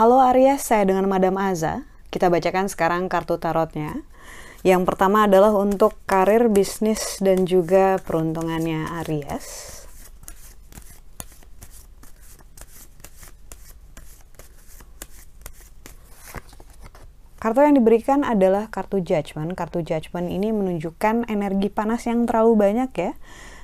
Halo Aries, saya dengan Madam Aza. Kita bacakan sekarang kartu tarotnya. Yang pertama adalah untuk karir, bisnis, dan juga peruntungannya Aries. Kartu yang diberikan adalah kartu judgment. Kartu judgment ini menunjukkan energi panas yang terlalu banyak ya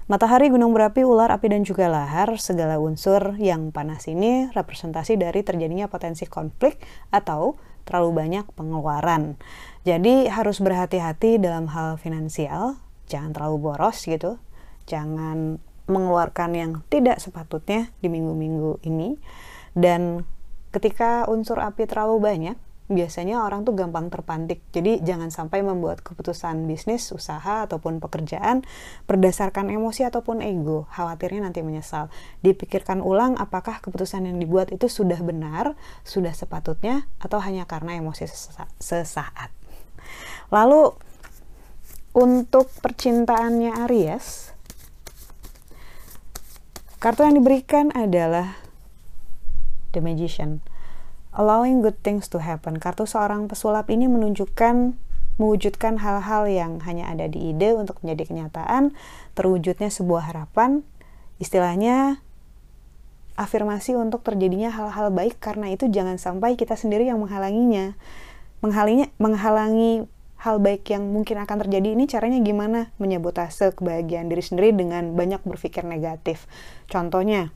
Matahari, gunung berapi, ular, api, dan juga lahar, segala unsur yang panas ini representasi dari terjadinya potensi konflik atau terlalu banyak pengeluaran. Jadi harus berhati-hati dalam hal finansial, jangan terlalu boros gitu, jangan mengeluarkan yang tidak sepatutnya di minggu-minggu ini. Dan ketika unsur api terlalu banyak, biasanya orang tuh gampang terpantik. Jadi jangan sampai membuat keputusan bisnis, usaha ataupun pekerjaan berdasarkan emosi ataupun ego. Khawatirnya nanti menyesal. Dipikirkan ulang apakah keputusan yang dibuat itu sudah benar, sudah sepatutnya atau hanya karena emosi sesaat. Lalu untuk percintaannya Aries, kartu yang diberikan adalah The Magician allowing good things to happen. Kartu seorang pesulap ini menunjukkan mewujudkan hal-hal yang hanya ada di ide untuk menjadi kenyataan, terwujudnya sebuah harapan, istilahnya afirmasi untuk terjadinya hal-hal baik karena itu jangan sampai kita sendiri yang menghalanginya. Menghalangi menghalangi hal baik yang mungkin akan terjadi ini caranya gimana? Menyebutase kebahagiaan diri sendiri dengan banyak berpikir negatif. Contohnya,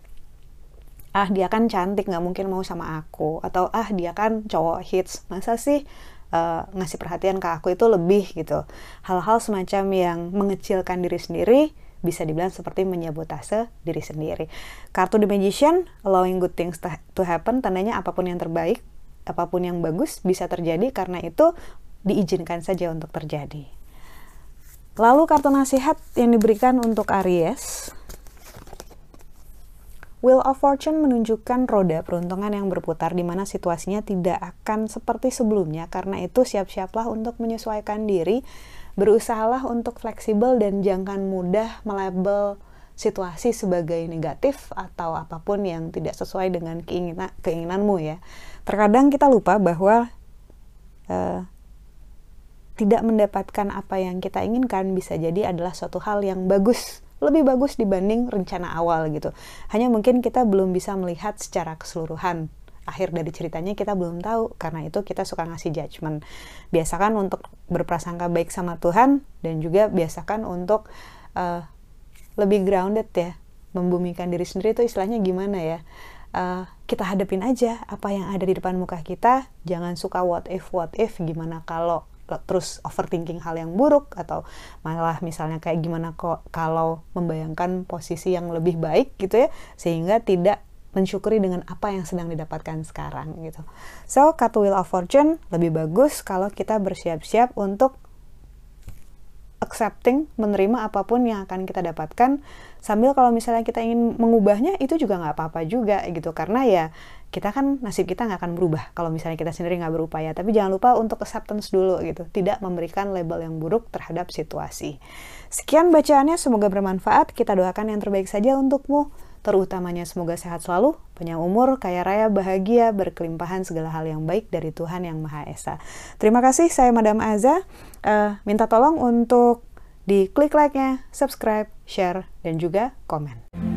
ah dia kan cantik nggak mungkin mau sama aku. Atau ah dia kan cowok hits. Masa sih uh, ngasih perhatian ke aku itu lebih gitu. Hal-hal semacam yang mengecilkan diri sendiri bisa dibilang seperti menyabotase diri sendiri. Kartu The Magician allowing good things to happen tandanya apa pun yang terbaik apa pun yang bagus bisa terjadi karena itu diizinkan saja untuk terjadi. Lalu kartu nasihat yang diberikan untuk Aries Wheel of Fortune menunjukkan roda peruntungan yang berputar di mana situasinya tidak akan seperti sebelumnya. Karena itu siap-siaplah untuk menyesuaikan diri, berusahalah untuk fleksibel dan jangan mudah melabel situasi sebagai negatif atau apa pun yang tidak sesuai dengan keinginan keinginanmu ya. Terkadang kita lupa bahwa uh, tidak mendapatkan apa yang kita inginkan bisa jadi adalah suatu hal yang bagus lebih bagus dibanding rencana awal gitu. Hanya mungkin kita belum bisa melihat secara keseluruhan. Akhir dari ceritanya kita belum tahu, karena itu kita suka ngasih judgement. Biasakan untuk berprasangka baik sama Tuhan, dan juga biasakan untuk uh, lebih grounded ya. Membumikan diri sendiri itu istilahnya gimana ya? Uh, kita hadapin aja apa yang ada di depan muka kita. Jangan suka what if, what if, gimana kalau terus overthinking hal yang buruk atau malah misalnya kayak gimana kok kalau membayangkan posisi yang lebih baik gitu ya sehingga tidak mensyukuri dengan apa yang sedang didapatkan sekarang gitu. So, kartu Wheel of Fortune lebih bagus kalau kita bersiap-siap untuk accepting, menerima apa pun yang akan kita dapatkan sambil kalau misalnya kita ingin mengubahnya itu juga nggak apa-apa juga gitu. Karena ya kita kan nasib kita nggak akan berubah kalau misalnya kita sendiri nggak berupaya. Tapi jangan lupa untuk acceptance dulu gitu. Tidak memberikan label yang buruk terhadap situasi. Sekian bacaannya semoga bermanfaat. Kita doakan yang terbaik saja untukmu Terutamanya semoga sehat selalu, panjang umur, kaya raya, bahagia, berkelimpahan segala hal yang baik dari Tuhan Yang Maha Esa. Terima kasih, saya Madam Aza. Uh, minta tolong untuk di klik like-nya, subscribe, share, dan juga komen.